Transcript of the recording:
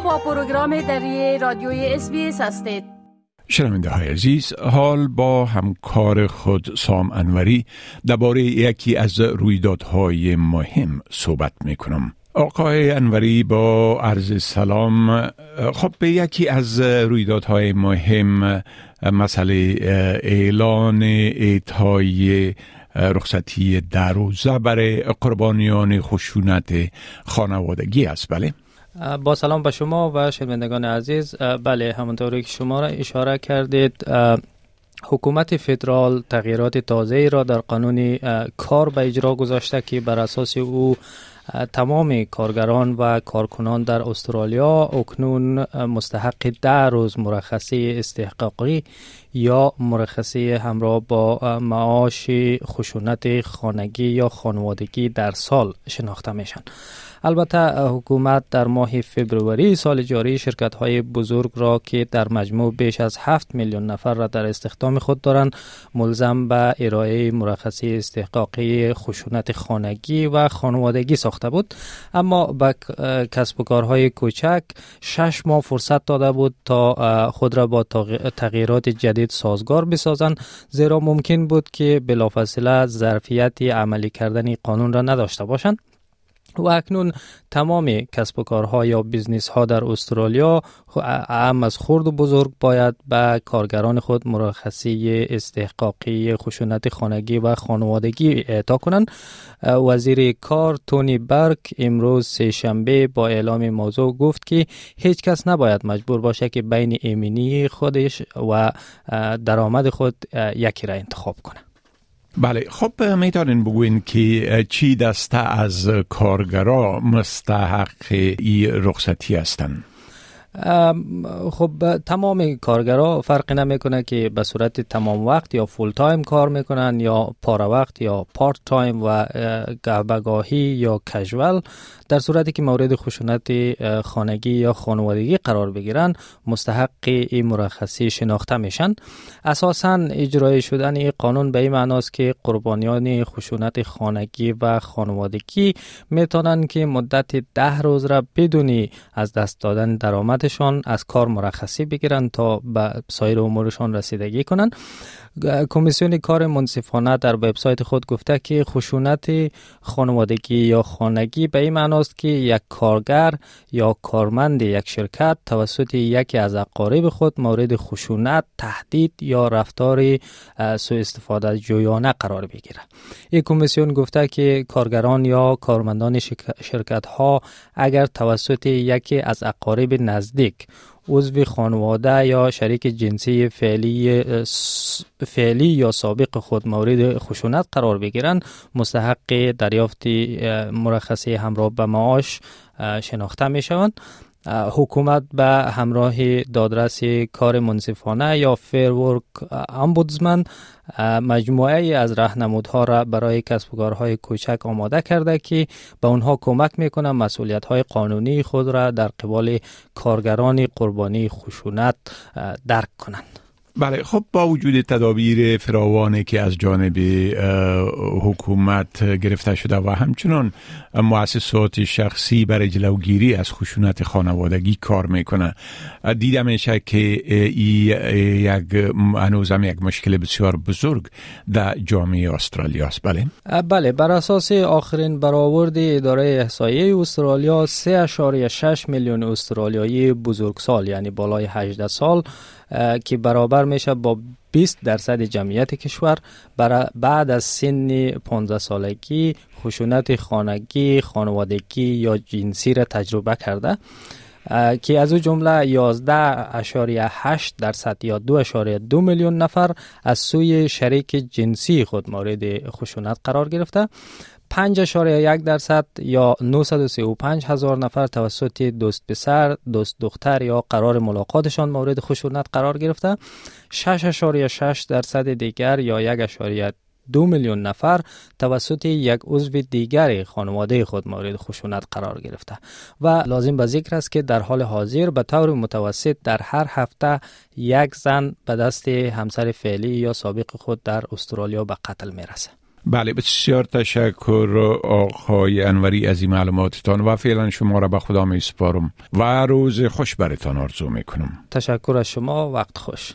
با پروگرام دری رادیوی SBS هستید. شنونده های عزیز حال با همکار خود سام انوری درباره یکی از رویدادهای مهم صحبت می کنم آقای انوری با عرض سلام خب به یکی از رویدادهای مهم مسئله اعلان اعطای رخصتی ده روزه برای قربانیان خشونت خانوادگی است. بله؟ با سلام به شما و شنوندگان عزیز. بله همونطوری که شما را اشاره کردید حکومت فدرال تغییرات تازه را در قانون کار به اجرا گذاشته که بر اساس او تمام کارگران و کارکنان در استرالیا اکنون مستحق ده روز مرخصی استحقاقی یا مرخصی همراه با معاش خشونت خانگی یا خانوادگی در سال شناخته میشن. البته حکومت در ماه فبروری سال جاری شرکت های بزرگ را که در مجموع بیش از 7 میلیون نفر را در استخدام خود دارند ملزم به ارائه مرخصی استحقاقی خشونت خانگی و خانوادگی ساخته بود. اما به کسب و کارهای کوچک شش ماه فرصت داده بود تا خود را با تغییرات جدید سازگار بسازند زیرا ممکن بود که بلافاصله ظرفیت عملی کردن قانون را نداشته باشند. و اکنون تمام کسب و کارها یا business ها در استرالیا اعم از خرد و بزرگ باید به کارگران خود مرخصی استحقاقی خشونت خانگی و خانوادگی اعطا کنند. وزیر کار تونی برک امروز سه شنبه با اعلام موضوع گفت که هیچ کس نباید مجبور باشه که بین ایمنی خودش و درآمد خود یکی را انتخاب کنه بله خب می‌تونین بگوین که چی دسته از کارگرا مستحق ای رخصتی هستند خب تمام کارگرا فرقی نمی‌کنه که به صورت تمام وقت یا full time کار می‌کنن یا پاره وقت یا part time و گاه‌به‌گاهی یا casual در صورتی که مورد خشونت خانگی یا خانوادگی قرار بگیرن مستحق این مرخصی شناخته میشن. اساسا اجرای شدن این قانون به این معناست که قربانیان خشونت خانگی و خانوادگی می‌تونن که مدت ده روز را بدونی از دست دادن درآمدشان از کار مرخصی بگیرن تا به سایر امورشان رسیدگی کنن کمیسیون کار منصفانه در وبسایت خود گفته که خشونت خانوادگی یا خانگی به این معناست که یک کارگر یا کارمند یک شرکت توسط یکی از اقارب خود مورد خشونت، تهدید یا رفتار سوء استفاده جویانه قرار بگیره. این کمیسیون گفته که کارگران یا کارمندان شرکت ها اگر توسط یکی از اقارب نزدیک عضو خانواده یا شریک جنسی فعلی فعلی یا سابق خود مورد خشونت قرار بگیرند. مستحق دریافت مرخصی همراه به معاش شناخته می شوند حکومت به همراه دادرس کار منصفانه یا ورک امبودزمن مجموعه از راهنمودها را برای کسب و کارهای کوچک آماده کرده که به اونها کمک می‌کنه مسئولیت های قانونی خود را در قبال کارگران قربانی خشونت درک کنند. بله خب با وجود تدابیر فراوانی که از جانب حکومت گرفته شده و همچنان مؤسسات شخصی برای جلوگیری از خشونت خانوادگی کار می‌کنه. دیده میشه که ای یک هنوزم یک مشکل بسیار بزرگ در جامعه استرالیا است. بله. بله بر اساس آخرین برآورد اداره احصایه استرالیا 3.6 میلیون استرالیایی بزرگسال یعنی بالای 18 سال که برابر میشه با 20 درصد جمعیت کشور بعد از سن 15 سالگی خشونت خانگی، خانوادگی یا جنسی را تجربه کرده. که از او جمله 11.8 درصد یا 2.2 میلیون نفر از سوی شریک جنسی خود مورد خشونت قرار گرفته. 5.1 درصد یا 935 هزار نفر توسط دوست پسر، دوست دختر یا قرار ملاقاتشان مورد خشونت قرار گرفته. 6.6 درصد دیگر یا 1.2 دو میلیون نفر توسط یک عضو دیگر خانواده خود مورد خشونت قرار گرفته و لازم به ذکر است که در حال حاضر به طور متوسط در هر هفته یک زن به دست همسر فعلی یا سابق خود در استرالیا به قتل می‌رسه. بله بسیار تشکر آقای انوری از این معلوماتتان و فعلا شما را به خدا می سپارم و روز خوش برتان آرزو می کنم تشکر از شما وقت خوش.